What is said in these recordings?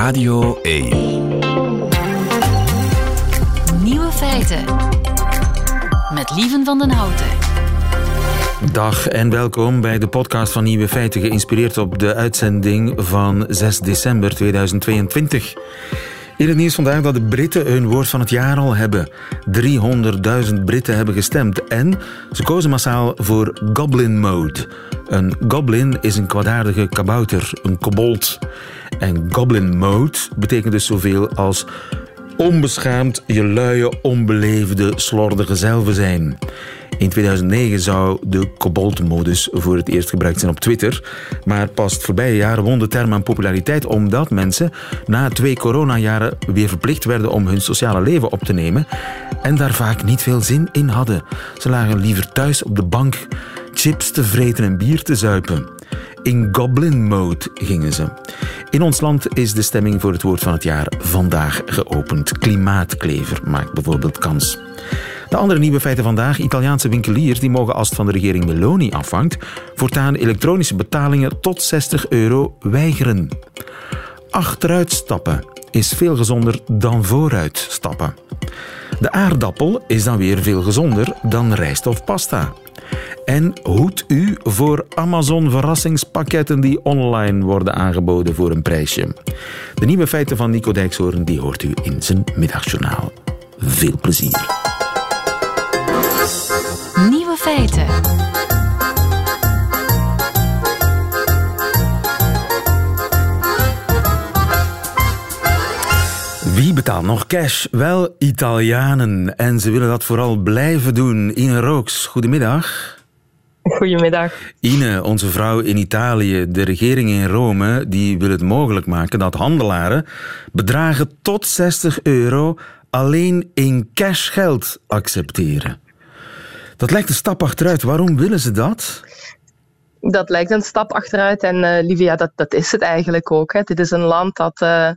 Radio 1. Nieuwe feiten. Met Lieven van den Houten. Dag en welkom bij de podcast van Nieuwe Feiten, geïnspireerd op de uitzending van 6 december 2022. In het nieuws vandaag dat de Britten hun woord van het jaar al hebben. 300.000 Britten hebben gestemd en ze kozen massaal voor Goblin Mode. Een goblin is een kwaadaardige kabouter, een kobold. En Goblin Mode betekent dus zoveel als onbeschaamd je luie, onbeleefde, slordige zelven zijn. In 2009 zou de koboldmodus voor het eerst gebruikt zijn op Twitter. Maar pas het voorbije jaar won de term aan populariteit omdat mensen na twee coronajaren weer verplicht werden om hun sociale leven op te nemen en daar vaak niet veel zin in hadden. Ze lagen liever thuis op de bank chips te vreten en bier te zuipen. In goblin mode gingen ze. In ons land is de stemming voor het woord van het jaar vandaag geopend. Klimaatklever maakt bijvoorbeeld kans. De andere nieuwe feiten vandaag. Italiaanse winkeliers die mogen als het van de regering Meloni afhangt, voortaan elektronische betalingen tot 60 euro weigeren. Achteruit stappen is veel gezonder dan vooruit stappen. De aardappel is dan weer veel gezonder dan rijst of pasta. En hoed u voor Amazon verrassingspakketten die online worden aangeboden voor een prijsje. De nieuwe feiten van Nico Dijkshoorn die hoort u in zijn middagjournaal. Veel plezier. Nieuwe feiten. Wie betaalt nog cash? Wel Italianen. En ze willen dat vooral blijven doen. Ine Rooks, goedemiddag. Goedemiddag. Ine, onze vrouw in Italië, de regering in Rome, die wil het mogelijk maken dat handelaren bedragen tot 60 euro alleen in cashgeld accepteren. Dat lijkt een stap achteruit. Waarom willen ze dat? Dat lijkt een stap achteruit en uh, Livia, dat, dat is het eigenlijk ook. Hè. Dit is een land dat uh,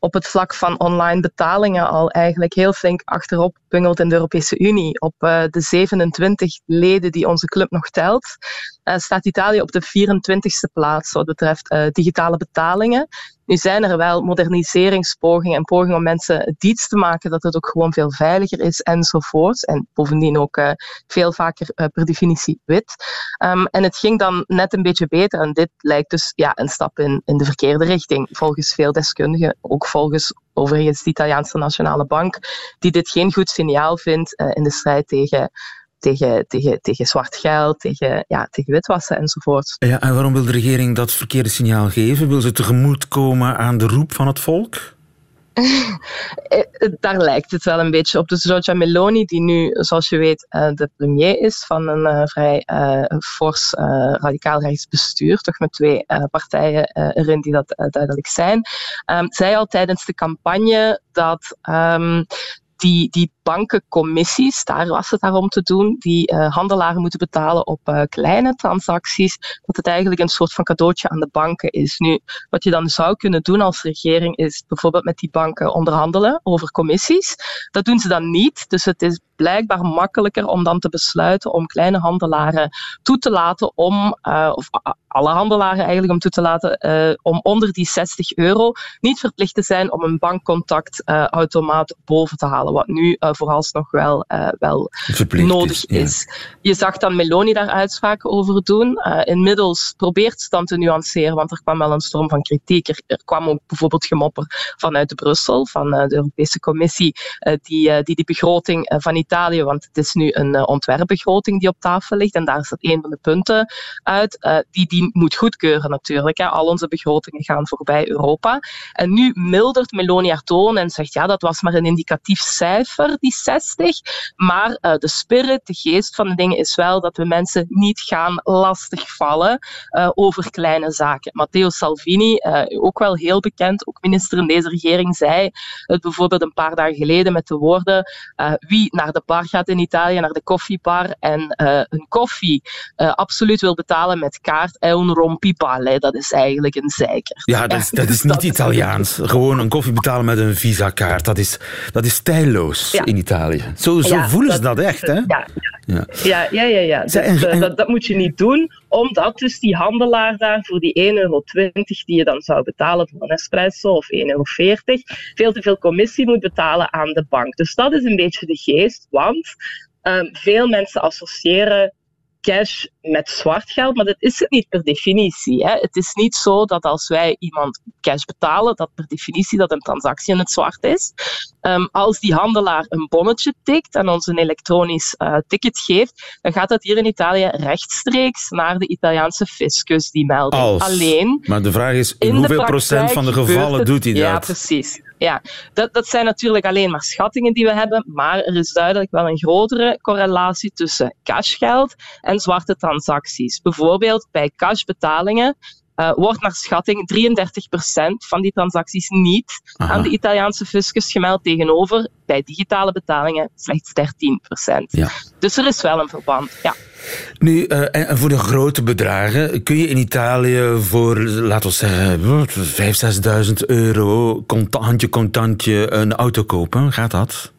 op het vlak van online betalingen al eigenlijk heel flink achterop bungelt in de Europese Unie. Op uh, de 27 leden die onze club nog telt, uh, staat Italië op de 24ste plaats wat betreft uh, digitale betalingen. Nu zijn er wel moderniseringspogingen en pogingen om mensen diets te maken dat het ook gewoon veel veiliger is enzovoort. En bovendien ook veel vaker per definitie wit. Um, en het ging dan net een beetje beter en dit lijkt dus ja, een stap in, in de verkeerde richting. Volgens veel deskundigen, ook volgens overigens de Italiaanse Nationale Bank, die dit geen goed signaal vindt uh, in de strijd tegen tegen, tegen, tegen zwart geld, tegen, ja, tegen witwassen enzovoort. Ja, en waarom wil de regering dat verkeerde signaal geven? Wil ze tegemoetkomen aan de roep van het volk? Daar lijkt het wel een beetje op. Dus Giorgia Meloni, die nu, zoals je weet, de premier is van een uh, vrij uh, fors radicaal rechts bestuur, toch met twee partijen erin die dat duidelijk zijn, um, zei al tijdens de campagne dat um, die, die bankencommissies, daar was het daarom te doen, die uh, handelaren moeten betalen op uh, kleine transacties, dat het eigenlijk een soort van cadeautje aan de banken is. Nu, wat je dan zou kunnen doen als regering is bijvoorbeeld met die banken onderhandelen over commissies. Dat doen ze dan niet, dus het is blijkbaar makkelijker om dan te besluiten om kleine handelaren toe te laten om, uh, of alle handelaren eigenlijk om toe te laten, om onder die 60 euro niet verplicht te zijn om een bankcontactautomaat uh, boven te halen, wat nu vooralsnog wel, wel nodig is. is. Ja. Je zag dan Meloni daar uitspraken over doen. inmiddels probeert ze dan te nuanceren, want er kwam wel een storm van kritiek. Er, er kwam ook bijvoorbeeld gemopper vanuit Brussel, van de Europese Commissie, die, die die begroting van Italië, want het is nu een uh, ontwerpbegroting die op tafel ligt en daar is dat een van de punten uit, uh, die die moet goedkeuren natuurlijk. Hè. Al onze begrotingen gaan voorbij Europa. En nu mildert Meloni haar toon en zegt ja, dat was maar een indicatief cijfer, die 60, maar uh, de spirit, de geest van de dingen is wel dat we mensen niet gaan lastigvallen over kleine zaken. Matteo Salvini, ook wel heel bekend, ook minister in deze regering, zei het bijvoorbeeld een paar dagen geleden met de woorden wie naar de bar gaat in Italië, naar de koffiebar en een koffie absoluut wil betalen met kaart, è un rompipale. Dat is eigenlijk een zeiker. Ja, dat is, dat is niet dat Italiaans. Gewoon een koffie betalen met een visa-kaart. Dat is, dat is stijlloos. Ja, in Italië. Zo, zo voelen ze dat echt, hè? Ja, ja, ja. ja, ja, ja. Dus, eh, dat, dat, moet je niet doen, omdat dus die handelaar daar voor die 1,20 euro die je dan zou betalen voor een espresso of 1,40 euro, veel te veel commissie moet betalen aan de bank. Dus dat is een beetje de geest, want um, veel mensen associëren cash met zwart geld, maar dat is het niet per definitie. Hè. Het is niet zo dat als wij iemand cash betalen, dat per definitie dat een transactie in het zwart is. Um, als die handelaar een bonnetje tikt en ons een elektronisch uh, ticket geeft, dan gaat dat hier in Italië rechtstreeks naar de Italiaanse fiscus, die melding. Als. Alleen. Maar de vraag is, in, hoeveel procent van de gevallen doet hij dat? Ja, precies. Ja, dat, dat zijn natuurlijk alleen maar schattingen die we hebben, maar er is duidelijk wel een grotere correlatie tussen cashgeld en zwarte transacties. Bijvoorbeeld bij cashbetalingen uh, wordt naar schatting 33% van die transacties niet Aha. aan de Italiaanse fiscus gemeld tegenover bij digitale betalingen slechts 13%. Ja. Dus er is wel een verband, ja. Nu, uh, en voor de grote bedragen, kun je in Italië voor, laten we zeggen, 5.000, 6.000 euro contantje, contantje een auto kopen? Gaat dat?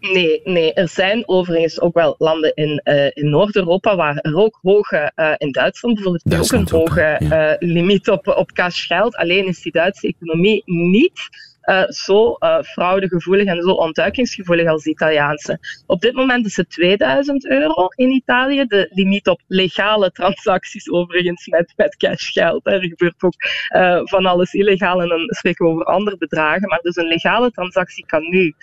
Nee, nee, er zijn overigens ook wel landen in, uh, in Noord-Europa waar er ook hoge, uh, in Duitsland bijvoorbeeld, Duitsland ook een hoge ja. uh, limiet op, op cashgeld. Alleen is die Duitse economie niet zo fraudegevoelig en zo ontduikingsgevoelig als de Italiaanse. Op dit moment is het 2000 euro in Italië. De limiet op legale transacties overigens met, met cashgeld. Er gebeurt ook van alles illegaal en dan spreken we over andere bedragen. Maar dus een legale transactie kan nu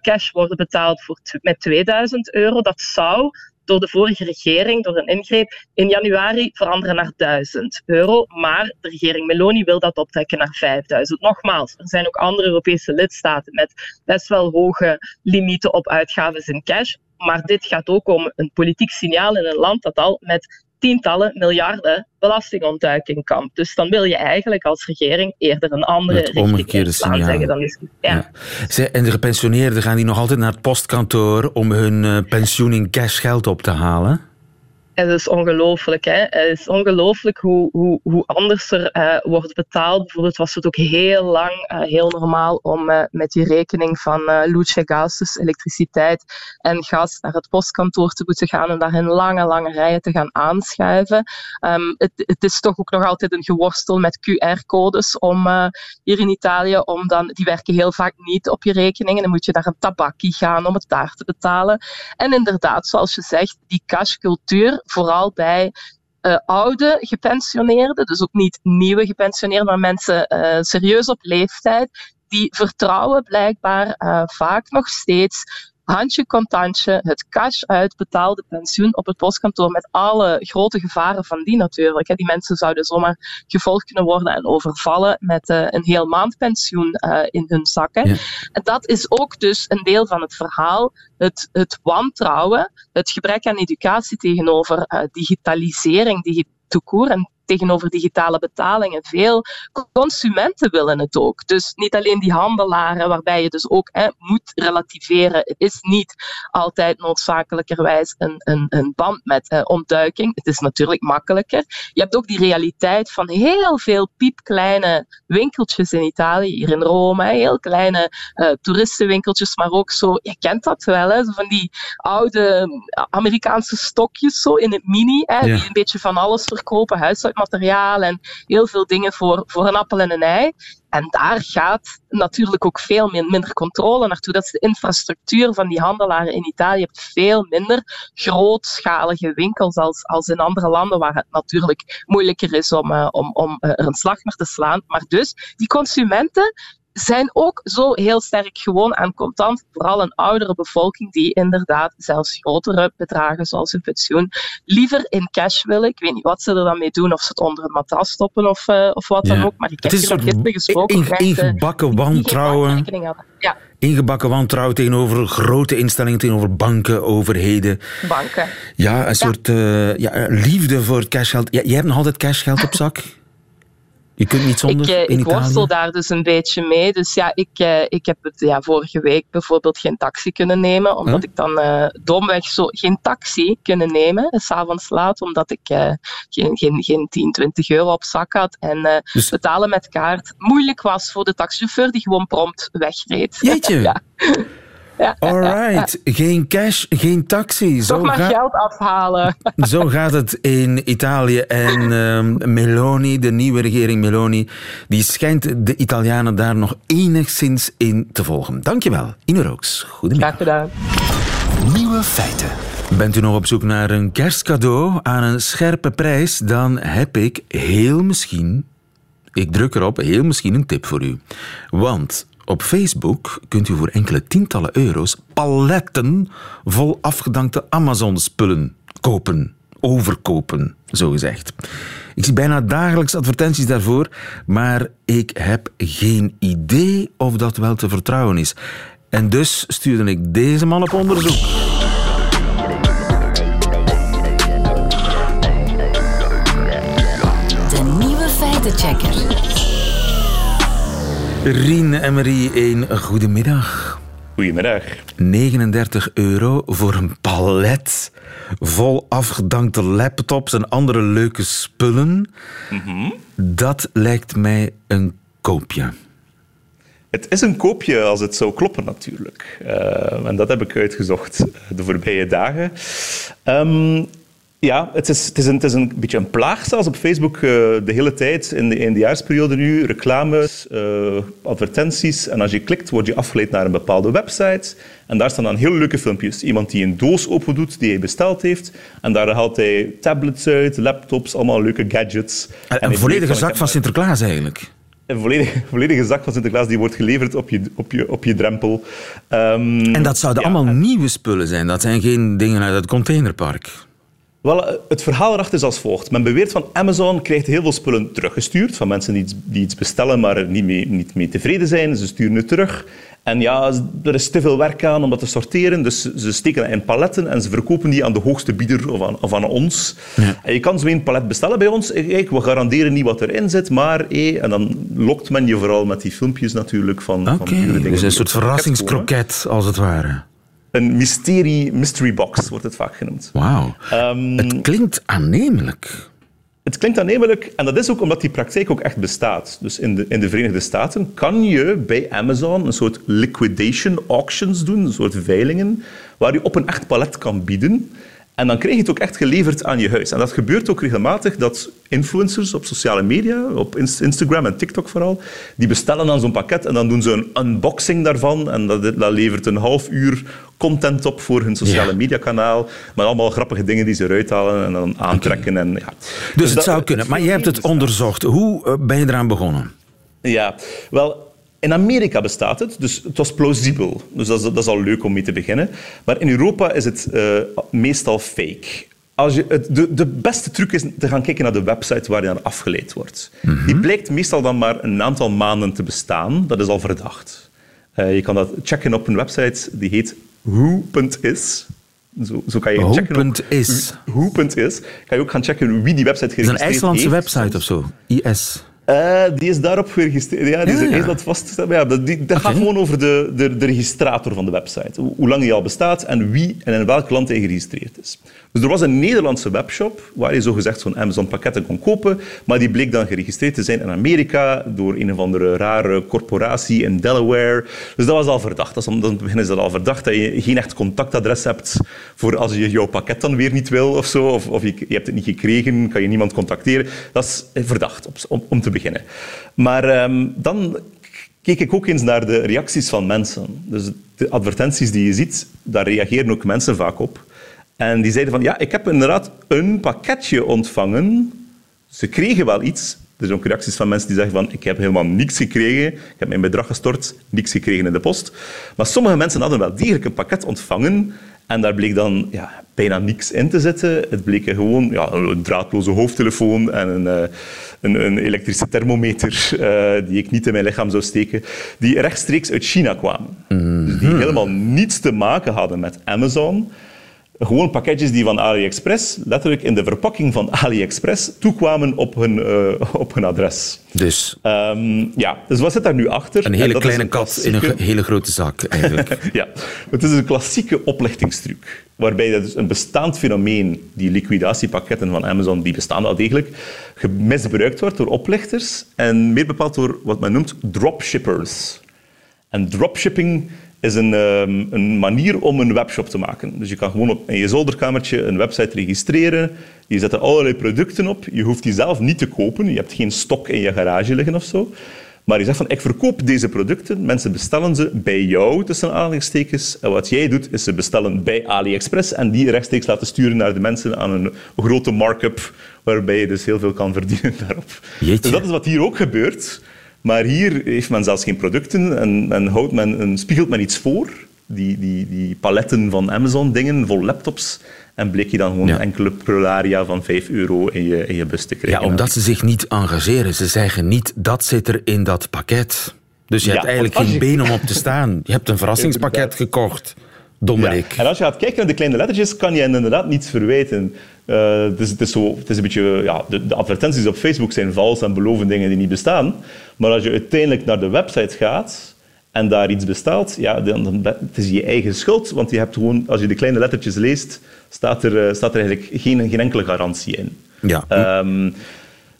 cash worden betaald voor met 2000 euro. Dat zou door de vorige regering, door een ingreep, in januari veranderen naar 1000 euro. Maar de regering Meloni wil dat optrekken naar 5000. Nogmaals, er zijn ook andere Europese lidstaten met best wel hoge limieten op uitgaven in cash. Maar dit gaat ook om een politiek signaal in een land dat al met tientallen miljarden belastingontduiking kampt. Dus dan wil je eigenlijk als regering eerder een andere het omgekeerde signaal. zeggen. Dan is, ja. ja. En de gepensioneerden gaan die nog altijd naar het postkantoor om hun uh, pensioen in cash geld op te halen? Het is ongelooflijk. Het is ongelooflijk hoe, hoe, hoe anders er uh, wordt betaald. Bijvoorbeeld was het ook heel lang uh, heel normaal om uh, met die rekening van Luce Gas, dus elektriciteit en gas, naar het postkantoor te moeten gaan en daar in lange, lange rijen te gaan aanschuiven. Um, het, het, is toch ook nog altijd een geworstel met QR-codes om hier in Italië, om dan, die werken heel vaak niet op je rekening en dan moet je naar een tabakkie gaan om het daar te betalen. En inderdaad, zoals je zegt, die cashcultuur vooral bij uh, oude gepensioneerden, dus ook niet nieuwe gepensioneerden, maar mensen uh, serieus op leeftijd, die vertrouwen blijkbaar uh, vaak nog steeds handje contantje, het cash uitbetaalde pensioen op het postkantoor met alle grote gevaren van die natuurlijk. Die mensen zouden zomaar gevolgd kunnen worden en overvallen met uh, een heel maand pensioen uh, in hun zakken. Ja. En dat is ook dus een deel van het verhaal. Het, het wantrouwen, het gebrek aan educatie tegenover uh, digitalisering, digi en tegenover digitale betalingen. Veel consumenten willen het ook. Dus niet alleen die handelaren, waarbij je dus ook hè, moet relativeren. Het is niet altijd noodzakelijkerwijs een, een, een band met eh, ontduiking. Het is natuurlijk makkelijker. Je hebt ook die realiteit van heel veel piepkleine winkeltjes in Italië, hier in Rome. Hè, heel kleine uh, toeristenwinkeltjes, maar ook zo, je kent dat wel, hè, van die oude Amerikaanse stokjes zo in het mini, hè, ja. die een beetje van alles verkopen, huishoudmateriaal materiaal en heel veel dingen voor, voor een appel en een ei. En daar gaat natuurlijk ook veel minder controle naartoe. Dat is de infrastructuur van die handelaren in Italië. Je hebt veel minder grootschalige winkels als, als in andere landen, waar het natuurlijk moeilijker is om, uh, om, om uh, er een slag naar te slaan. Maar dus, die consumenten zijn ook zo heel sterk gewoon aan contant. Vooral een oudere bevolking die inderdaad zelfs grotere bedragen zoals een pensioen liever in cash willen. Ik weet niet wat ze er dan mee doen, of ze het onder een matras stoppen of, uh, of wat ja. dan ook. Maar ik heb hier nog gisteren gesproken. In, ingebakken wantrouwen. Ja. Ingebakken wantrouwen tegenover grote instellingen, tegenover banken, overheden. Banken. Ja, een soort uh, ja, liefde voor cashgeld. Jij hebt nog altijd cashgeld op zak? Je kunt niet zonder ik, in ik worstel daar dus een beetje mee. Dus ja, ik, uh, ik heb het ja, vorige week bijvoorbeeld geen taxi kunnen nemen, omdat huh? ik dan uh, domweg zo geen taxi kunnen nemen, s'avonds laat, omdat ik uh, geen, geen, geen 10, 20 euro op zak had. En dus... betalen met kaart moeilijk was voor de taxichauffeur die gewoon prompt wegreed. Jeetje. ja. Ja, Alright, geen cash, geen taxi. Zo Toch maar geld afhalen. Zo gaat het in Italië. En uh, Meloni, de nieuwe regering Meloni, die schijnt de Italianen daar nog enigszins in te volgen. Dankjewel, Ine Rooks. Goedemiddag. Graag gedaan. Nieuwe feiten. Bent u nog op zoek naar een kerstcadeau aan een scherpe prijs? Dan heb ik heel misschien, ik druk erop, heel misschien een tip voor u. Want op Facebook kunt u voor enkele tientallen euro's paletten vol afgedankte Amazon-spullen kopen. Overkopen, zo gezegd. Ik zie bijna dagelijks advertenties daarvoor, maar ik heb geen idee of dat wel te vertrouwen is. En dus stuurde ik deze man op onderzoek. De nieuwe feitenchecker. Rien Emery, een goedemiddag. Goedemiddag. 39 euro voor een palet vol afgedankte laptops en andere leuke spullen. Dat lijkt mij een koopje. Het is een koopje als het zou kloppen, natuurlijk. Uh, en dat heb ik uitgezocht de voorbije dagen. Um, ja, het is, het, is een, het is een beetje een plaag zelfs op Facebook uh, de hele tijd, in de eindejaarsperiode nu. Reclames, uh, advertenties. En als je klikt, word je afgeleid naar een bepaalde website. En daar staan dan heel leuke filmpjes. Iemand die een doos open doet die hij besteld heeft. En daar haalt hij tablets uit, laptops, allemaal leuke gadgets. En, een volledige zak van Sinterklaas eigenlijk een volledige, volledige zak van Sinterklaas die wordt geleverd op je, op je, op je drempel. Um, en dat zouden ja, allemaal nieuwe spullen zijn. Dat zijn geen dingen uit het containerpark. Wel, het verhaal erachter is als volgt. Men beweert van Amazon krijgt heel veel spullen teruggestuurd van mensen die iets, die iets bestellen, maar er niet mee, niet mee tevreden zijn. Ze sturen het terug. En ja, er is te veel werk aan om dat te sorteren, dus ze steken dat in paletten en ze verkopen die aan de hoogste bieder of aan, of aan ons. Ja. En je kan zo een palet bestellen bij ons. Kijk, we garanderen niet wat erin zit, maar... Hey, en dan lokt men je vooral met die filmpjes natuurlijk van, okay, van dure dingen. Dus een soort verrassingskroket, als het ware. Een mysterie, mystery box wordt het vaak genoemd. Wauw. Um, het klinkt aannemelijk. Het klinkt aannemelijk en dat is ook omdat die praktijk ook echt bestaat. Dus in de, in de Verenigde Staten kan je bij Amazon een soort liquidation auctions doen, een soort veilingen, waar je op een echt palet kan bieden. En dan krijg je het ook echt geleverd aan je huis. En dat gebeurt ook regelmatig dat influencers op sociale media, op Instagram en TikTok vooral, die bestellen dan zo'n pakket en dan doen ze een unboxing daarvan. En dat, dat levert een half uur content op voor hun sociale ja. mediakanaal. Met allemaal grappige dingen die ze eruit halen en dan aantrekken. En, ja. Dus, dus het dat, zou kunnen. Maar jij hebt het onderzocht. Hoe ben je eraan begonnen? Ja, wel, in Amerika bestaat het, dus het was plausibel. Dus dat is, dat is al leuk om mee te beginnen. Maar in Europa is het uh, meestal fake. Als je, het, de, de beste truc is te gaan kijken naar de website waar je aan afgeleid wordt. Mm -hmm. Die blijkt meestal dan maar een aantal maanden te bestaan. Dat is al verdacht. Uh, je kan dat checken op een website die heet who.is. Zo, zo kan je checken. Is. Who.is. Kan je ook gaan checken wie die website geregistreerd heeft. Is een IJslandse website of zo. IS. Uh, die is daarop geregistreerd. Ja, die is ja, ja. dat vastgesteld. Ja, dat die, dat okay. gaat gewoon over de, de, de, registrator van de website. Hoe, hoe lang die al bestaat en wie en in welk land hij geregistreerd is. Dus er was een Nederlandse webshop waar je zogezegd zo'n Amazon-pakketten kon kopen, maar die bleek dan geregistreerd te zijn in Amerika door een of andere rare corporatie in Delaware. Dus dat was al verdacht. Dat is, dan is dat al verdacht dat je geen echt contactadres hebt voor als je jouw pakket dan weer niet wil of zo, of, of je, je hebt het niet gekregen, kan je niemand contacteren. Dat is verdacht om, om te beginnen. Maar um, dan keek ik ook eens naar de reacties van mensen. Dus de advertenties die je ziet, daar reageren ook mensen vaak op. En die zeiden van, ja, ik heb inderdaad een pakketje ontvangen. Ze kregen wel iets. Er zijn ook reacties van mensen die zeggen van, ik heb helemaal niks gekregen. Ik heb mijn bedrag gestort, niks gekregen in de post. Maar sommige mensen hadden wel degelijk een pakket ontvangen. En daar bleek dan ja, bijna niks in te zitten. Het bleek gewoon ja, een draadloze hoofdtelefoon en een, uh, een, een, elektrische thermometer uh, die ik niet in mijn lichaam zou steken, die rechtstreeks uit China kwamen. Mm -hmm. Dus die helemaal niets te maken hadden met Amazon. Gewoon pakketjes die van AliExpress letterlijk in de verpakking van AliExpress toekwamen op hun, uh, op hun adres. Dus? Um, ja, dus wat zit daar nu achter? Een hele kleine een kat in een hele grote zak, eigenlijk. ja, het is een klassieke oplichtingstruc. Waarbij dus een bestaand fenomeen, die liquidatiepakketten van Amazon, die bestaan wel degelijk, misbruikt wordt door oplichters en meer bepaald door wat men noemt dropshippers. En dropshipping is een, ehm, een manier om een webshop te maken. Dus je kan gewoon op, in je zolderkamertje een website registreren. Je zet er allerlei producten op. Je hoeft die zelf niet te kopen. Je hebt geen stok in je garage liggen of zo. Maar je zegt van, ik verkoop deze producten. Mensen bestellen ze bij jou, tussen aanhalingstekens. En wat jij doet, is ze bestellen bij AliExpress en die rechtstreeks laten sturen naar de mensen aan een grote markup, waarbij je dus heel veel kan verdienen daarop. Jeetje. Dus dat is wat hier ook gebeurt. Maar hier heeft men zelfs geen producten en, en houdt men een, spiegelt men iets voor. Die, die, die paletten van Amazon-dingen vol laptops. En bleek je dan gewoon Ja. enkele prularia van 5 euro in je, in je bus te krijgen. Ja, omdat ze zich niet engageren. Ze zeggen niet, dat zit er in dat pakket. Dus je Ja, hebt eigenlijk geen je- been om op te staan. Je hebt een verrassingspakket gekocht. Dommerik. Ja. En als je gaat kijken naar de kleine lettertjes, kan je inderdaad niets verwijten. Eh, dus het, is zo, het is een beetje... Ja, de, de advertenties op Facebook zijn vals en beloven dingen die niet bestaan. Maar als je uiteindelijk naar de website gaat en daar iets bestelt, ja, dan, dan het is je eigen schuld. Want je hebt gewoon, als je de kleine lettertjes leest, staat er, eh, staat er eigenlijk geen, geen enkele garantie in. Ja. Ehm,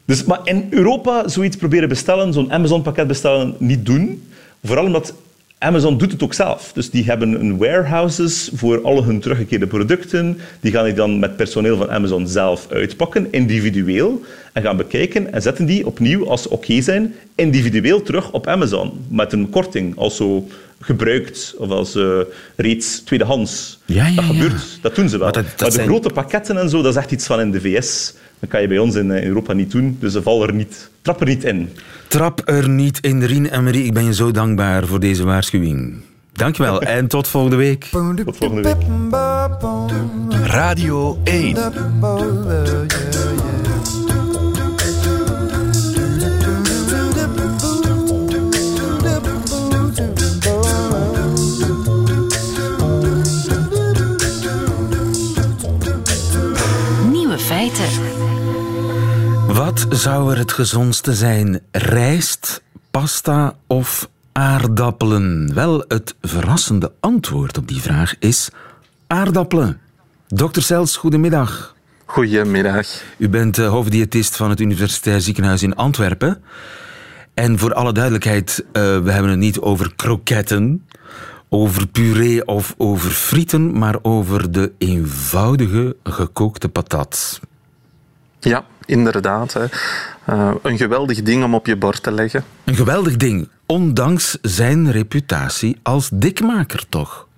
dus, maar in Europa zoiets proberen bestellen, zo'n Amazon-pakket bestellen, niet doen. Vooral omdat Amazon doet het ook zelf. Dus die hebben een warehouses voor alle hun teruggekeerde producten. Die gaan die dan met personeel van Amazon zelf uitpakken, individueel. En gaan bekijken en zetten die opnieuw, als ze oké zijn, individueel terug op Amazon. Met een korting, als zo gebruikt of als eh, reeds tweedehands. Ja, ja, dat ja. gebeurt, dat doen ze wel. Maar dat- Maar, dat de zijn- grote pakketten en zo, dat is echt iets van in de VS. Dat kan je bij ons in eh, Europa niet doen, dus ze vallen er niet, trap er niet in. Trap er niet in, Rien en Marie. Ik ben je zo dankbaar voor deze waarschuwing. Dankjewel en tot volgende week. Tot volgende week. Radio 1. Wat zou er het gezondste zijn? Rijst, pasta of aardappelen? Wel, het verrassende antwoord op die vraag is aardappelen. Dokter Sels, goedemiddag. Goedemiddag. U bent eh, hoofddiëtist van het Universitair Ziekenhuis in Antwerpen. En voor alle duidelijkheid, eh, we hebben het niet over kroketten, over puree of over frieten, maar over de eenvoudige gekookte patat. Ja, inderdaad. Eh, een geweldig ding om op je bord te leggen. Een geweldig ding, ondanks zijn reputatie als dikmaker toch?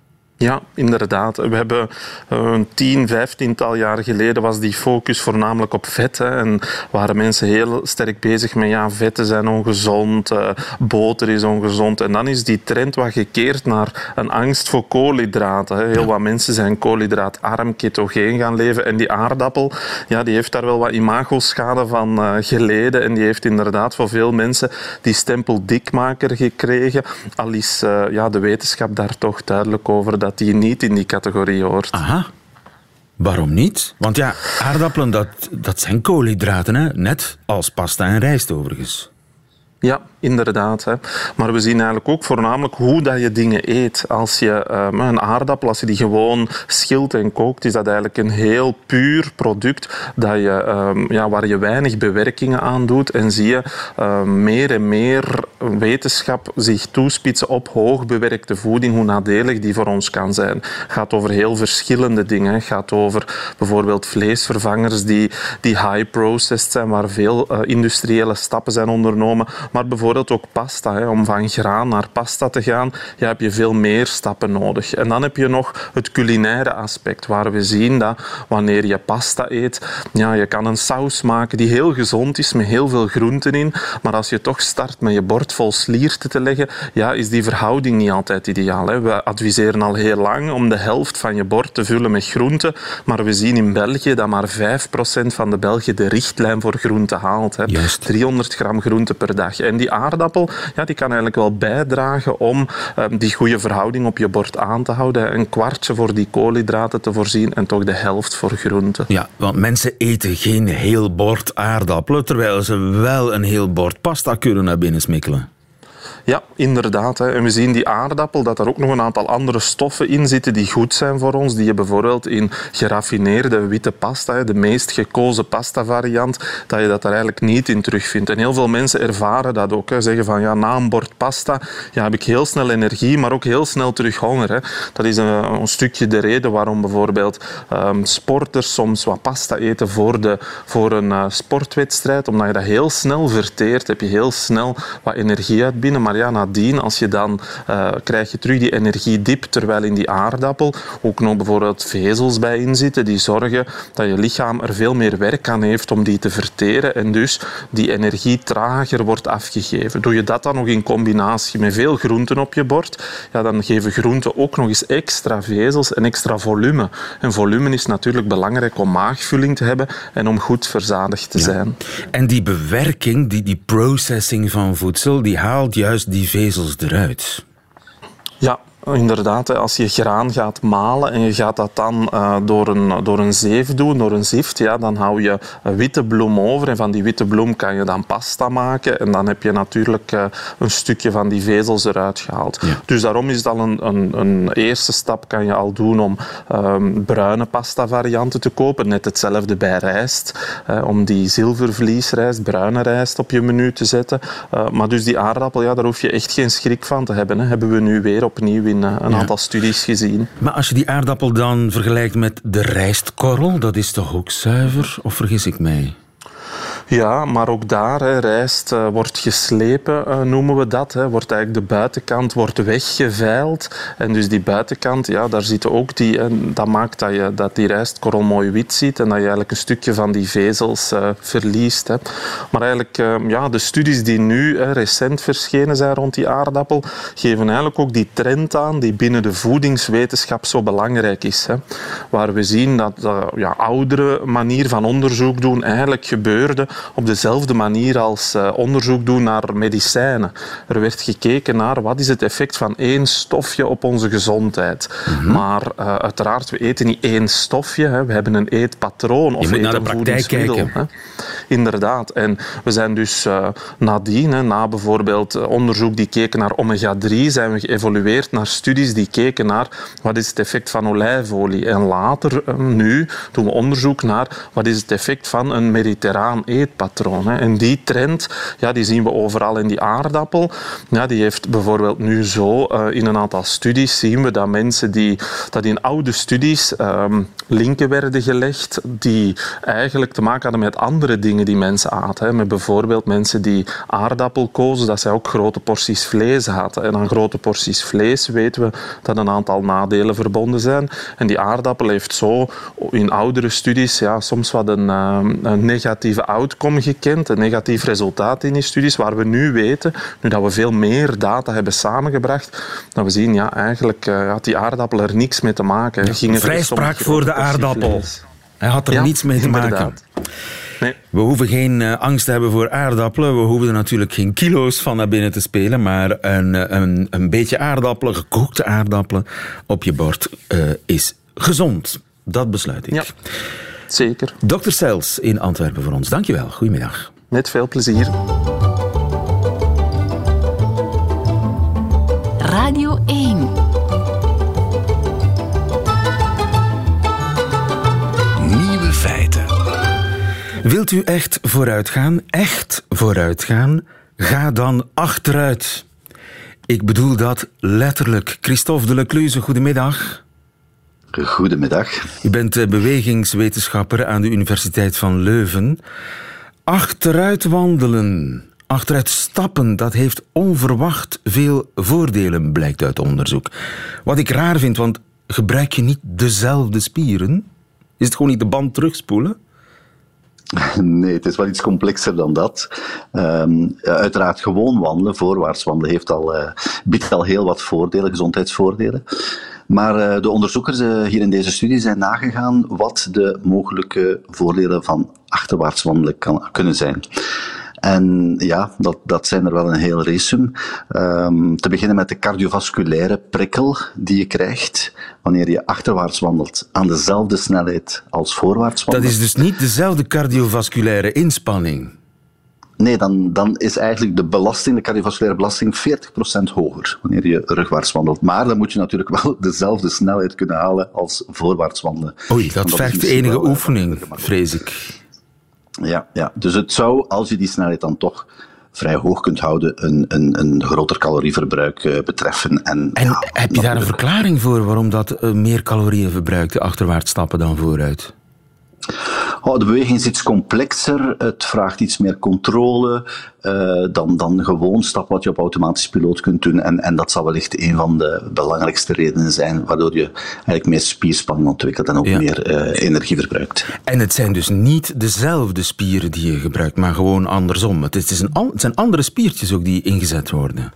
Ja, inderdaad. We hebben eh, een tien, vijftiental jaar geleden was die focus voornamelijk op vet. Hè, en waren mensen heel sterk bezig met ja, vetten zijn ongezond, eh, boter is ongezond. En dan is die trend wat gekeerd naar een angst voor koolhydraten. Hè. Heel wat mensen zijn koolhydraatarm, ketogeen gaan leven. En die aardappel, ja, die heeft daar wel wat imagoschade van eh, geleden. En die heeft inderdaad voor veel mensen die stempel dikmaker gekregen. Al is ja, de wetenschap daar toch duidelijk over dat die niet in die categorie hoort. Aha. Waarom niet? Want ja, aardappelen, dat, dat zijn koolhydraten, hè? net als pasta en rijst overigens. Ja, inderdaad. Hè. Maar we zien eigenlijk ook voornamelijk hoe dat je dingen eet. Als je ehm, een aardappel, als je die gewoon schilt en kookt, is dat eigenlijk een heel puur product dat je, ehm, ja, waar je weinig bewerkingen aan doet. En zie je ehm, meer en meer wetenschap zich toespitsen op hoogbewerkte voeding, hoe nadelig die voor ons kan zijn. Het gaat over heel verschillende dingen. Het gaat over bijvoorbeeld vleesvervangers die, die high-processed zijn, waar veel eh, industriële stappen zijn ondernomen. Maar bijvoorbeeld ook pasta. Hè. Om van graan naar pasta te gaan, ja, heb je veel meer stappen nodig. En dan heb je nog het culinaire aspect, waar we zien dat wanneer je pasta eet, ja, je kan een saus maken die heel gezond is, met heel veel groenten in. Maar als je toch start met je bord vol slierten te leggen, ja, is die verhouding niet altijd ideaal. Hè. We adviseren al heel lang om de helft van je bord te vullen met groenten. Maar we zien in België dat maar 5% van de Belgen de richtlijn voor groenten haalt. Hè. Juist. 300 gram groente per dag. En die aardappel ja, die kan eigenlijk wel bijdragen om eh, die goede verhouding op je bord aan te houden. Een kwartje voor die koolhydraten te voorzien en toch de helft voor groenten. Ja, want mensen eten geen heel bord aardappelen, terwijl ze wel een heel bord pasta kunnen naar binnen smikkelen. Ja, inderdaad. Hè. En we zien die aardappel dat er ook nog een aantal andere stoffen in zitten die goed zijn voor ons. Die je bijvoorbeeld in geraffineerde witte pasta, de meest gekozen pasta variant, dat je dat er eigenlijk niet in terugvindt. En heel veel mensen ervaren dat ook. Hè. Zeggen van ja, na een bord pasta ja, heb ik heel snel energie, maar ook heel snel terug honger. Hè. Dat is een, een, stukje de reden waarom bijvoorbeeld um, sporters soms wat pasta eten voor, de, voor een uh, sportwedstrijd. Omdat je dat heel snel verteert, heb je heel snel wat energie uit binnen. Maar ja, nadien, als je dan uh, krijg je terug die energiedip, terwijl in die aardappel ook nog bijvoorbeeld vezels bij inzitten die zorgen dat je lichaam er veel meer werk aan heeft om die te verteren en dus die energie trager wordt afgegeven. Doe je dat dan nog in combinatie met veel groenten op je bord, ja, dan geven groenten ook nog eens extra vezels en extra volume. En volume is natuurlijk belangrijk om maagvulling te hebben en om goed verzadigd te zijn. En die bewerking, die, die processing van voedsel, die haalt juist die vezels eruit. Ja, Inderdaad, als je graan gaat malen en je gaat dat dan uh, door, een, door een zeef doen, door een zift, ja, dan hou je een witte bloem over. En van die witte bloem kan je dan pasta maken. En dan heb je natuurlijk uh, een stukje van die vezels eruit gehaald. Dus daarom is dat een, een, een, eerste stap kan je al doen om um, bruine pasta varianten te kopen. Net hetzelfde bij rijst. Uh, om die zilvervliesrijst, bruine rijst op je menu te zetten. maar dus die aardappel, ja, daar hoef je echt geen schrik van te hebben. Hè. Hebben we nu weer opnieuw in eh, een aantal studies gezien. Maar als je die aardappel dan vergelijkt met de rijstkorrel, dat is toch ook zuiver? Of vergis ik mij? Ja, maar ook daar, hè, rijst uh, wordt geslepen, uh, noemen we dat. Hè. Wordt eigenlijk de buitenkant wordt weggeveild. En dus die buitenkant, ja, daar zitten ook die... En dat maakt dat, je, dat die rijstkorrel mooi wit ziet en dat je eigenlijk een stukje van die vezels verliest. Hè. Maar eigenlijk, ja, de studies die nu recent verschenen zijn rond die aardappel, geven eigenlijk ook die trend aan die binnen de voedingswetenschap zo belangrijk is. Hè. Waar we zien dat de ja, oudere manier van onderzoek doen eigenlijk gebeurde op dezelfde manier als uh, onderzoek doen naar medicijnen. Er werd gekeken naar wat is het effect van één stofje op onze gezondheid. Mm -hmm. Maar uh, uiteraard, we eten niet één stofje. Hè. We hebben een eetpatroon of Je moet naar de praktijk kijken. Hè. Inderdaad. En we zijn dus uh, nadien, hè, na bijvoorbeeld onderzoek die keken naar omega-3, zijn we geëvolueerd naar studies die keken naar wat is het effect van olijfolie. En later, nu, doen we onderzoek naar wat is het effect van een mediterraan eetpatroon. Hè. En die trend ja, die zien we overal in die aardappel. Ja, die heeft bijvoorbeeld nu zo, uh, in een aantal studies zien we dat mensen die, dat in oude studies um, linken werden gelegd die eigenlijk te maken hadden met andere dingen die mensen aten. Met bijvoorbeeld mensen die aardappel kozen, dat zij ook grote porties vlees hadden. En aan grote porties vlees weten we dat een aantal nadelen verbonden zijn. En die aardappel heeft zo in oudere studies ja, soms wat een, um, een negatieve outcome gekend, een negatief resultaat in die studies, waar we nu weten, nu dat we veel meer data hebben samengebracht, dat we zien, ja, eigenlijk uh, had die aardappel er niks mee te maken. Ja, Ging vrijspraak voor de aardappel. Hij had er ja, niets mee te inderdaad. maken. Nee. We hoeven geen uh, angst te hebben voor aardappelen. We hoeven er natuurlijk geen kilo's van naar binnen te spelen. Maar een, eh, een, een beetje aardappelen, gekookte aardappelen op je bord uh, is gezond. Dat besluit ik. Ja. Zeker. Dr. Sels in Antwerpen voor ons. Dankjewel. Goedemiddag. Met veel plezier. Radio 1. Nieuwe feiten. Wilt u echt vooruitgaan? Echt vooruitgaan? Ga dan achteruit. Ik bedoel dat letterlijk. Christophe de Lecluze, goedemiddag. Goedemiddag. U bent eh, bewegingswetenschapper aan de Universiteit van Leuven. Achteruit wandelen, achteruit stappen, dat heeft onverwacht veel voordelen, blijkt uit onderzoek. Wat ik raar vind, want gebruik je niet dezelfde spieren? Is het gewoon niet de band terugspoelen? Nee, het is wel iets complexer dan dat. Um, uiteraard gewoon wandelen, voorwaarts wandelen, heeft al, uh, biedt al heel wat voordelen, gezondheidsvoordelen. Maar uh, de onderzoekers uh, hier in deze studie zijn nagegaan wat de mogelijke voordelen van achterwaarts wandelen kan, kunnen zijn. En ja, dat, dat zijn er wel een heel resum. Um, te beginnen met de cardiovasculaire prikkel die je krijgt wanneer je achterwaarts wandelt aan dezelfde snelheid als voorwaarts wandelt. Dat is dus niet dezelfde cardiovasculaire inspanning. Nee, dan, dan is eigenlijk de belasting, de cardiovasculaire belasting, 40% hoger wanneer je rugwaarts wandelt. Maar dan moet je natuurlijk wel dezelfde snelheid kunnen halen als voorwaarts wandelen. Oei, dat, dat vergt enige eh, oefening, vrees ik. Ja, ja, dus het zou, als je die snelheid dan toch vrij hoog kunt houden, een, een, een groter calorieverbruik uh, betreffen. En, en heb je daar een verklaring voor waarom dat uh, meer calorieën verbruikt, achterwaarts stappen dan vooruit? Oh, de beweging is iets complexer. Het vraagt iets meer controle uh, dan, dan gewoon stap wat je op automatisch piloot kunt doen. En, en dat zal wellicht een van de belangrijkste redenen zijn waardoor je eigenlijk meer spierspanning ontwikkelt en ook meer uh, energie verbruikt. En het zijn dus niet dezelfde spieren die je gebruikt, maar gewoon andersom. Het, is een, het zijn andere spiertjes ook die ingezet worden.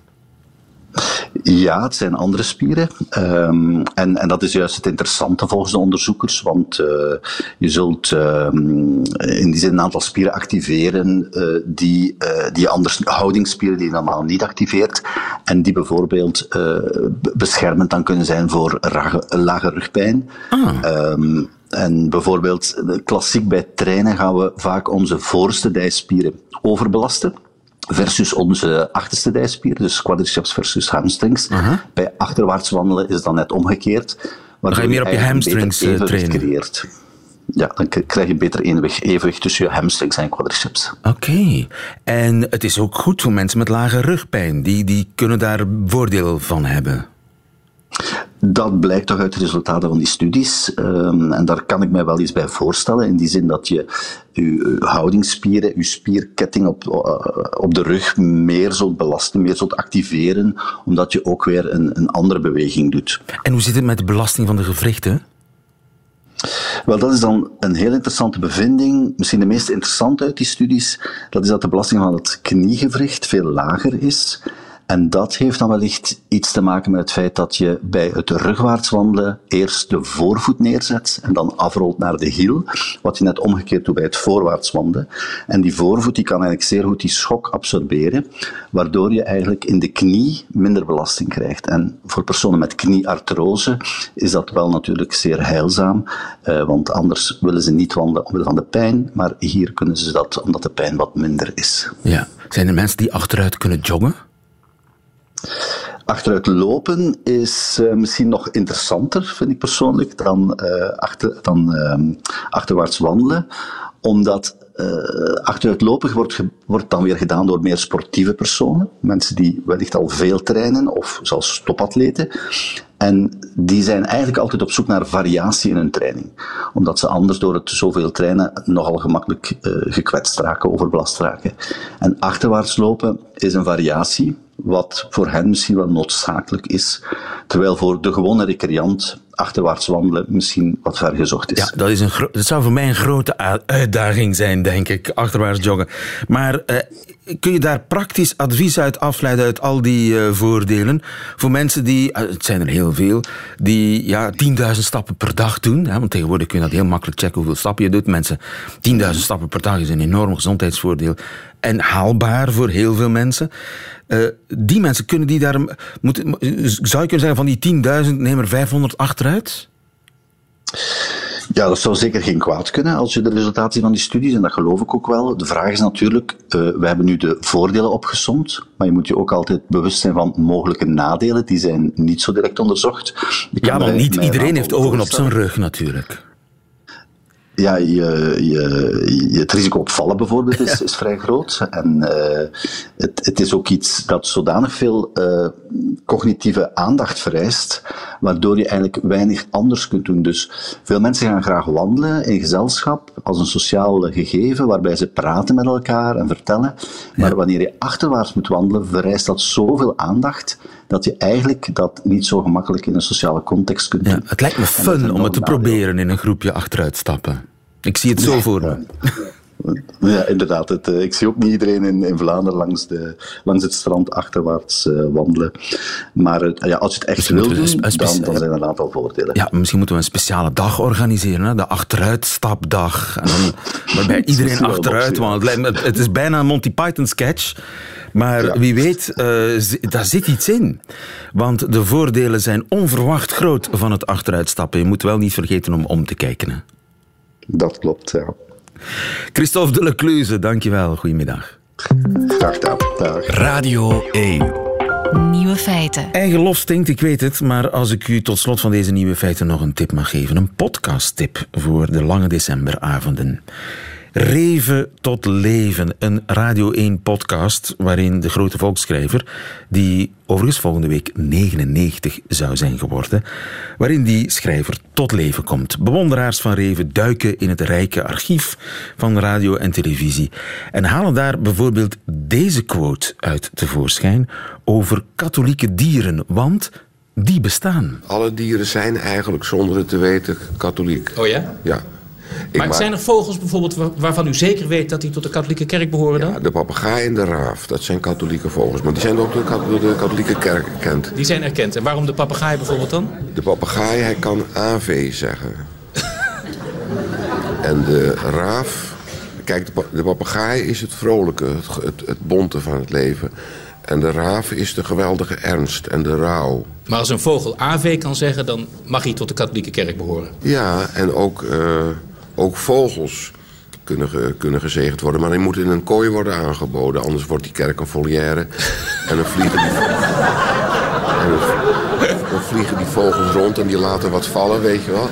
Ja, het zijn andere spieren. Um, en, en dat is juist het interessante volgens de onderzoekers, want uh, je zult um, in die zin een aantal spieren activeren uh, die, uh, die anders, houdingsspieren die je normaal niet activeert, en die bijvoorbeeld beschermend dan kunnen zijn voor lage, lage rugpijn. Ah. Um, en bijvoorbeeld, klassiek bij trainen gaan we vaak onze voorste dijspieren overbelasten versus onze achterste dijspier, dus quadriceps versus hamstrings. Uh -huh. Bij achterwaarts wandelen is dan net omgekeerd. Dan ga je meer op je hamstrings uh, trainen. Creëert. Ja, dan krijg je beter evenwicht, evenwicht tussen je hamstrings en quadriceps. Oké. Okay. En het is ook goed voor mensen met lage rugpijn. Die, die kunnen daar voordeel van hebben. Dat blijkt toch uit de resultaten van die studies. Um, en daar kan ik mij wel iets bij voorstellen. In die zin dat je je houdingsspieren, je spierketting op, uh, op de rug meer zult belasten, meer zult activeren, omdat je ook weer een, een andere beweging doet. En hoe zit het met de belasting van de gewrichten? Wel, dat is dan een heel interessante bevinding. Misschien de meest interessante uit die studies. Dat is dat de belasting van het kniegewricht veel lager is. En dat heeft dan wellicht iets te maken met het feit dat je bij het rugwaarts wandelen eerst de voorvoet neerzet en dan afrolt naar de hiel, wat je net omgekeerd doet bij het voorwaarts wandelen. En die voorvoet die kan eigenlijk zeer goed die schok absorberen, waardoor je eigenlijk in de knie minder belasting krijgt. En voor personen met knieartrose is dat wel natuurlijk zeer heilzaam, eh, want anders willen ze niet wandelen omwille van de pijn, maar hier kunnen ze dat omdat de pijn wat minder is. Ja. Zijn er mensen die achteruit kunnen joggen? Achteruit lopen is uh, misschien nog interessanter, vind ik persoonlijk, dan, uh, achter, dan uh, achterwaarts wandelen. Omdat achteruit lopen wordt, wordt dan weer gedaan door meer sportieve personen. Mensen die wellicht al veel trainen, of zelfs topatleten. En die zijn eigenlijk altijd op zoek naar variatie in hun training. Omdat ze anders door het zoveel trainen nogal gemakkelijk uh, gekwetst raken, overbelast raken. En achterwaarts lopen is een variatie, wat voor hen misschien wel noodzakelijk is. Terwijl voor de gewone recreant achterwaarts wandelen misschien wat ver gezocht is. Ja, dat, is een dat zou voor mij een grote uitdaging zijn, denk ik, achterwaarts joggen. Maar uh, kun je daar praktisch advies uit afleiden uit al die uh, voordelen? Voor mensen die, uh, het zijn er heel veel, die ja, 10.000 stappen per dag doen. Hè, want tegenwoordig kun je dat heel makkelijk checken hoeveel stappen je doet. Mensen, 10.000 stappen per dag is een enorm gezondheidsvoordeel. En haalbaar voor heel veel mensen. Uh, die mensen, kunnen die daar... Moeten, zou je kunnen zeggen van die 10.000, neem er 500 achteruit? Ja, dat zou zeker geen kwaad kunnen als je de resultaten van die studies, en dat geloof ik ook wel. De vraag is natuurlijk, uh, we hebben nu de voordelen opgesomd, maar je moet je ook altijd bewust zijn van mogelijke nadelen, die zijn niet zo direct onderzocht. Ja, maar niet iedereen heeft ogen op zijn rug natuurlijk ja, je, je, het risico op vallen bijvoorbeeld is, is vrij groot. En uh, het, het is ook iets dat zodanig veel uh, cognitieve aandacht vereist, waardoor je eigenlijk weinig anders kunt doen. Dus veel mensen gaan graag wandelen in gezelschap als een sociaal gegeven, waarbij ze praten met elkaar en vertellen. Maar wanneer je achterwaarts moet wandelen, vereist dat zoveel aandacht dat je eigenlijk dat niet zo gemakkelijk in een sociale context kunt doen. het lijkt me fun om het te proberen in een groepje achteruit stappen. Ik zie het zo voor me. Ja, inderdaad. Het, eh, ik zie ook niet iedereen in, in Vlaanderen langs, de, langs het strand achterwaarts uh, wandelen. Maar uh, ja, als je het echt wil doen, dan, dan, zijn er een aantal voordelen. Ja, misschien moeten we een speciale dag organiseren. Hè? De achteruitstapdag. En dan, waarbij iedereen achteruit wandelt. Het, het is bijna een Monty Python sketch. Maar wie weet, uh, daar zit iets in. Want de voordelen zijn onverwacht groot van het achteruitstappen. Je moet wel niet vergeten om om te kijken. Hè? Dat klopt, ja. Christophe de Lecluze, dankjewel. Goedemiddag. Dag, dag, dag. Radio 1. Nieuwe feiten. Eigen lof stinkt, ik weet het, maar als ik u tot slot van deze nieuwe feiten nog een tip mag geven, een podcast-tip voor de lange decemberavonden. Reven tot leven, een Radio 1-podcast waarin de grote volksschrijver, die overigens volgende week 99 zou zijn geworden, waarin die schrijver tot leven komt. Bewonderaars van Reven duiken in het rijke archief van radio en televisie en halen daar bijvoorbeeld deze quote uit tevoorschijn over katholieke dieren, want die bestaan. Alle dieren zijn eigenlijk zonder het te weten katholiek. Oh ja? Ja. Maar ma- zijn er vogels bijvoorbeeld wa- waarvan u zeker weet dat die tot de katholieke kerk behoren dan? Ja, de papegaai en de raaf, dat zijn katholieke vogels. Maar die zijn ook door de, katholieke kerk gekend. Die zijn erkend. En waarom de papegaai bijvoorbeeld dan? De papegaai, hij kan AV zeggen. en de raaf... Kijk, de, pa- de papegaai is het vrolijke, het, het bonte van het leven. En de raaf is de geweldige ernst en de rouw. Maar als een vogel AV kan zeggen, dan mag hij tot de katholieke kerk behoren. Ja, en ook, eh, ook vogels kunnen, ge- kunnen gezegend worden. Maar die moeten in een kooi worden aangeboden. Anders wordt die kerk een volière. En dan vliegen die, en dan, dan vliegen die vogels rond en die laten wat vallen, weet je wel.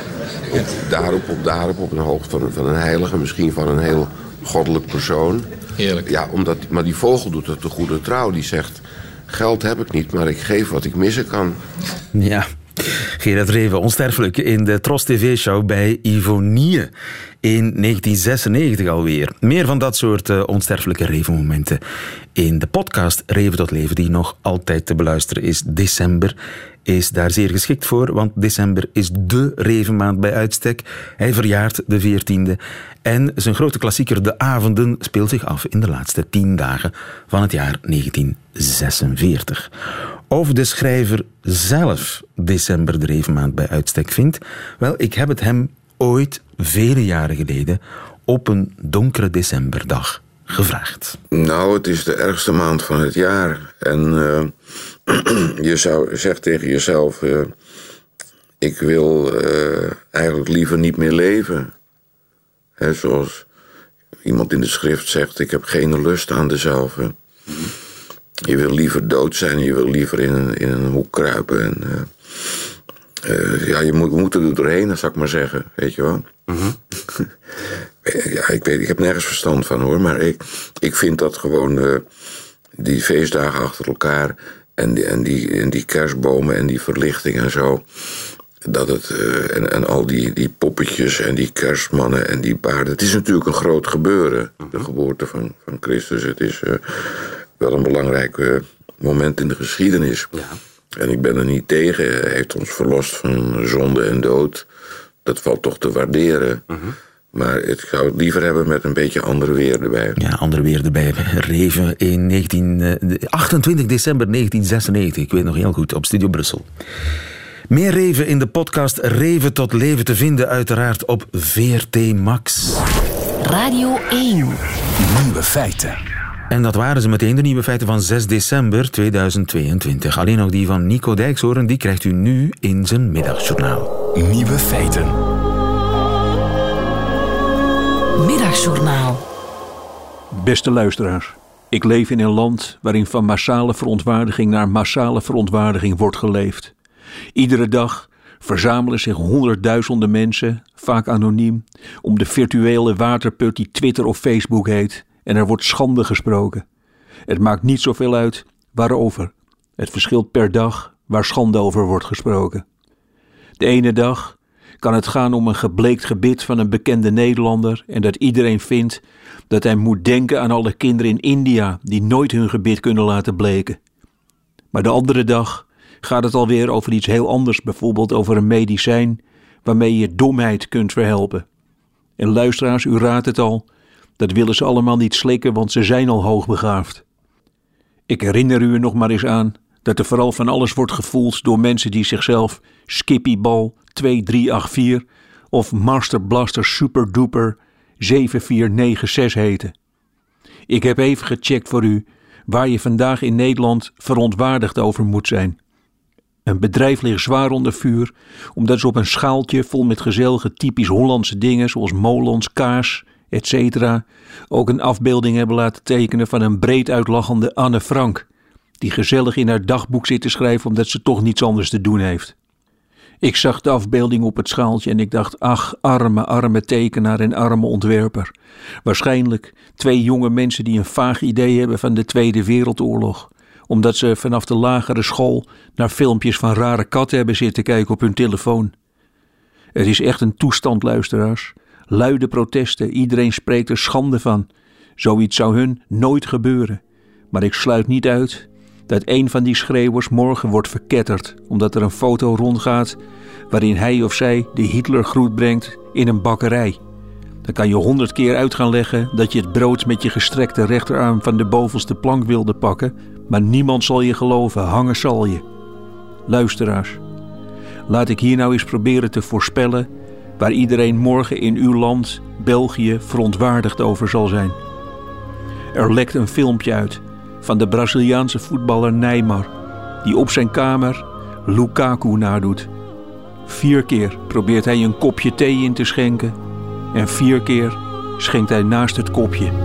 Op, daarop, op, daarop, op een hoogte van, van een heilige, misschien van een heel goddelijk persoon. Heerlijk. Ja, omdat, maar die vogel doet het de goede trouw. Die zegt, geld heb ik niet, maar ik geef wat ik missen kan. Ja. Gerard Reven, onsterfelijk in de Tros TV-show bij Ivonie in 1996 alweer. Meer van dat soort eh, onsterfelijke Reven-momenten in de podcast Reven tot Leven, die nog altijd te beluisteren is. December is daar zeer geschikt voor, want december is dé Revenmaand bij uitstek. Hij verjaart de 14e en zijn grote klassieker De Avonden speelt zich af in de laatste tien dagen van het jaar 1946. Of de schrijver zelf december de Revenmaand bij uitstek vindt? Wel, ik heb het hem ooit, vele jaren geleden, op een donkere decemberdag gevraagd. Nou, het is de ergste maand van het jaar. En eh, je zou zegt tegen jezelf: eh, Ik wil eh, eigenlijk liever niet meer leven. Hè, zoals iemand in de schrift zegt: Ik heb geen lust aan dezelfde. Je wil liever dood zijn, je wil liever in een, in een hoek kruipen. En, eh, ja, je moet, moeten er doorheen, zou ik maar zeggen. Weet je wel? Ja, ik weet, ik heb nergens verstand van hoor, maar ik, ik vind dat gewoon die feestdagen achter elkaar en die, en, die, en die kerstbomen en die verlichting en zo. Dat het, eh, en, en al die, die poppetjes en die kerstmannen en die paarden. Het is natuurlijk een groot gebeuren, de geboorte van, van Christus. Het is eh, wel een belangrijk eh, moment in de geschiedenis. En ik ben er niet tegen. Hij heeft ons verlost van zonde en dood. Dat valt toch te waarderen. Maar ik zou het liever hebben met een beetje andere weer erbij. Ja, andere weer erbij. Reven in 19, eh, 28 december 1996. Ik weet nog heel goed, op Studio Brussel. Meer Reven in de podcast Reven tot leven te vinden, uiteraard op VRT Max. Radio 1. Nieuwe feiten. En dat waren ze meteen de nieuwe feiten van 6 december 2022. Alleen nog die van Nico Dijkshoorn, die krijgt u nu in zijn middagjournaal. Nieuwe feiten. Middagjournaal. Beste luisteraars, ik leef in een land waarin van massale verontwaardiging naar massale verontwaardiging wordt geleefd. Iedere dag verzamelen zich honderdduizenden mensen, vaak anoniem, om de virtuele waterput die Twitter of Facebook heet en er wordt schande gesproken. Het maakt niet zoveel uit waarover. Het verschilt per dag waar schande over wordt gesproken. De ene dag kan het gaan om een gebleekt gebit van een bekende Nederlander en dat iedereen vindt dat hij moet denken aan alle kinderen in India die nooit hun gebit kunnen laten bleken. Maar de andere dag gaat het alweer over iets heel anders, bijvoorbeeld over een medicijn waarmee je domheid kunt verhelpen. En luisteraars, u raadt het al, dat willen ze allemaal niet slikken, want ze zijn al hoogbegaafd. Ik herinner u er nog maar eens aan dat er vooral van alles wordt gevoeld door mensen die zichzelf Skippybal 2384 of Master Blaster Super Duper 7496 heten. Ik heb even gecheckt voor u waar je vandaag in Nederland verontwaardigd over moet zijn. Een bedrijf ligt zwaar onder vuur omdat ze op een schaaltje vol met gezellige typisch Hollandse dingen zoals molens, kaas etc. ook een afbeelding hebben laten tekenen van een breed uitlachende Anne Frank, die gezellig in haar dagboek zit te schrijven omdat ze toch niets anders te doen heeft. Ik zag de afbeelding op het schaaltje en ik dacht, ach, arme, arme tekenaar en arme ontwerper. Waarschijnlijk twee jonge mensen die een vaag idee hebben van de Tweede Wereldoorlog omdat ze vanaf de lagere school naar filmpjes van rare katten hebben zitten kijken op hun telefoon. Het is echt een toestand, luisteraars. Luide protesten, iedereen spreekt er schande van. Zoiets zou hun nooit gebeuren. Maar ik sluit niet uit dat een van die schreeuwers morgen wordt verketterd, omdat er een foto rondgaat waarin hij of zij de Hitlergroet brengt in een bakkerij. Dan kan je honderd keer uit gaan leggen dat je het brood met je gestrekte rechterarm van de bovenste plank wilde pakken, maar niemand zal je geloven, hangen zal je. Luisteraars, laat ik hier nou eens proberen te voorspellen waar iedereen morgen in uw land, België, verontwaardigd over zal zijn. Er lekt een filmpje uit van de Braziliaanse voetballer Neymar, die op zijn kamer Lukaku nadoet. Vier keer probeert hij een kopje thee in te schenken en vier keer schenkt hij naast het kopje.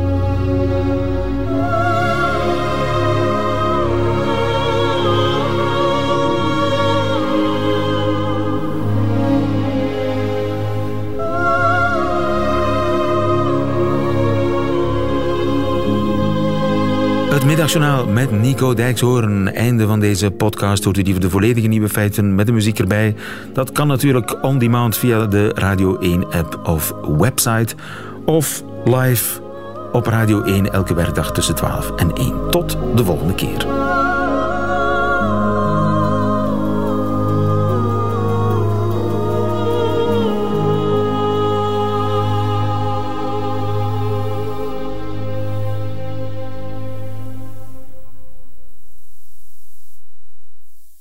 Middagjournaal met Nico Dijkshoorn. Einde van deze podcast. Hoort u die de volledige nieuwe feiten met de muziek erbij. Dat kan natuurlijk on demand via de Radio 1 app of website. Of live op Radio 1 elke werkdag tussen 12 en 1. Tot de volgende keer.